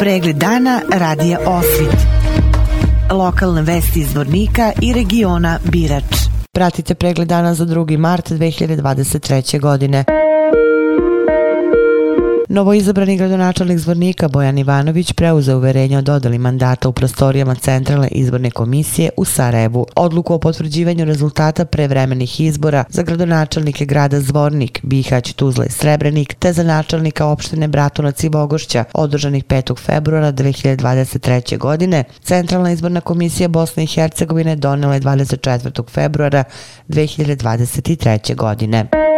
Pregled dana radija Osvit. Lokalne vesti iz Vornika i regiona Birač. Pratite pregled dana za 2. mart 2023. godine. Novoizabrani gradonačelnik Zvornika Bojan Ivanović preuzeo uverenje o dodali mandata u prostorijama Centralne izborne komisije u Sarajevu. Odluku o potvrđivanju rezultata prevremenih izbora za gradonačelnike grada Zvornik, Bihać, Tuzla i Srebrenik, te za načelnika opštine Bratunac i Bogošća, održanih 5. februara 2023. godine, Centralna izborna komisija Bosne i Hercegovine donela je 24. februara 2023. godine.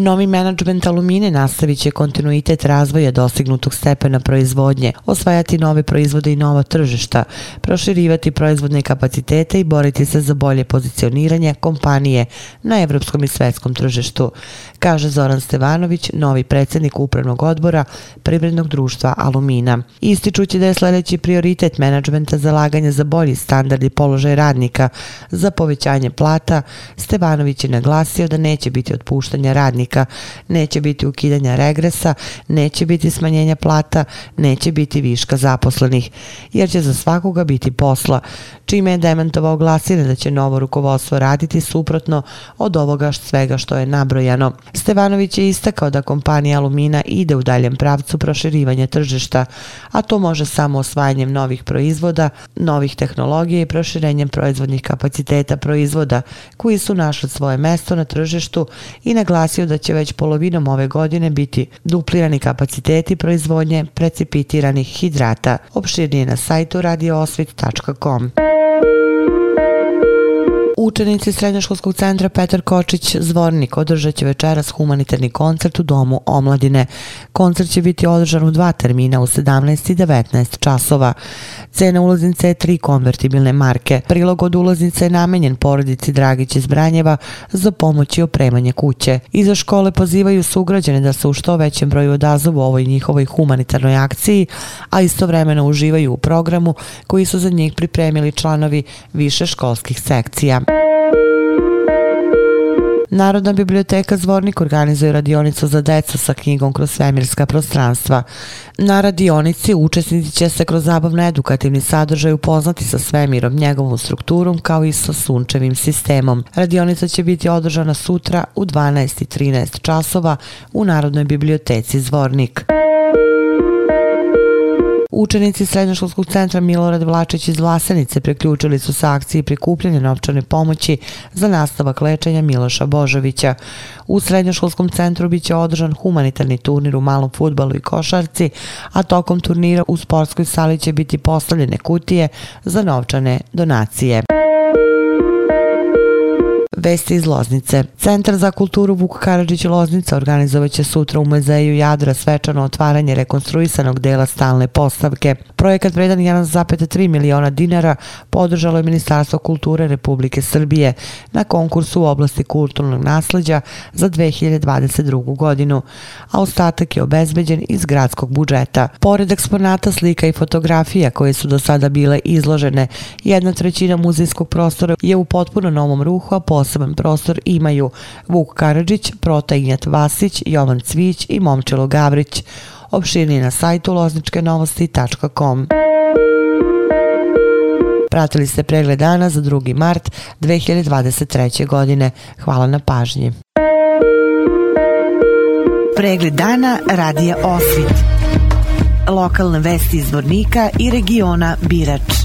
Novi menadžment Alumine nastavit će kontinuitet razvoja dostignutog stepena proizvodnje, osvajati nove proizvode i nova tržišta, proširivati proizvodne kapacitete i boriti se za bolje pozicioniranje kompanije na evropskom i svetskom tržištu, kaže Zoran Stevanović, novi predsjednik upravnog odbora Privrednog društva Alumina. Ističući da je sljedeći prioritet menadžmenta zalaganje za bolji standard i položaj radnika za povećanje plata, Stevanović je naglasio da neće biti otpuštanja radnika radnika, neće biti ukidanja regresa, neće biti smanjenja plata, neće biti viška zaposlenih, jer će za svakoga biti posla, čime je dementovao glasine da će novo rukovodstvo raditi suprotno od ovoga svega što je nabrojano. Stevanović je istakao da kompanija Alumina ide u daljem pravcu proširivanja tržišta, a to može samo osvajanjem novih proizvoda, novih tehnologija i proširenjem proizvodnih kapaciteta proizvoda koji su našli svoje mesto na tržištu i naglasio da će već polovinom ove godine biti duplirani kapaciteti proizvodnje precipitiranih hidrata. Opširnije na sajtu radioosvit.com. Učenici Srednjoškolskog centra Petar Kočić Zvornik održat će večeras humanitarni koncert u Domu omladine. Koncert će biti održan u dva termina u 17 i 19 časova. Cena ulaznice je tri konvertibilne marke. Prilog od ulaznice je namenjen porodici Dragić iz Branjeva za pomoć i opremanje kuće. Iza škole pozivaju sugrađane da se u što većem broju odazovu ovoj njihovoj humanitarnoj akciji, a istovremeno uživaju u programu koji su za njih pripremili članovi više školskih sekcija. Narodna biblioteka Zvornik organizuje radionicu za decu sa knjigom kroz svemirska prostranstva. Na radionici učesnici će se kroz zabavno edukativni sadržaj upoznati sa svemirom, njegovom strukturom kao i sa sunčevim sistemom. Radionica će biti održana sutra u 12.13 časova u Narodnoj biblioteci Zvornik. Učenici Srednjoškolskog centra Milorad Vlačić iz Vlasenice preključili su sa akciji prikupljanja novčane pomoći za nastavak lečenja Miloša Božovića. U Srednjoškolskom centru biće održan humanitarni turnir u malom futbalu i košarci, a tokom turnira u sportskoj sali će biti postavljene kutije za novčane donacije. Vesti iz Loznice. Centar za kulturu Vuk Karadžić Loznica organizovat će sutra u muzeju Jadra svečano otvaranje rekonstruisanog dela stalne postavke. Projekat vredan 1,3 miliona dinara podržalo je Ministarstvo kulture Republike Srbije na konkursu u oblasti kulturnog nasleđa za 2022. godinu, a ostatak je obezbeđen iz gradskog budžeta. Pored eksponata slika i fotografija koje su do sada bile izložene, jedna trećina muzejskog prostora je u potpuno novom ruhu, a poseban prostor imaju Vuk Karadžić, Prota Ignjat Vasić, Jovan Cvić i Momčilo Gavrić. Opširni na sajtu lozničkenovosti.com. Pratili ste pregled dana za 2. mart 2023. godine. Hvala na pažnji. Pregled dana radija Osvit. Lokalne vesti iz Vornika i regiona Birač.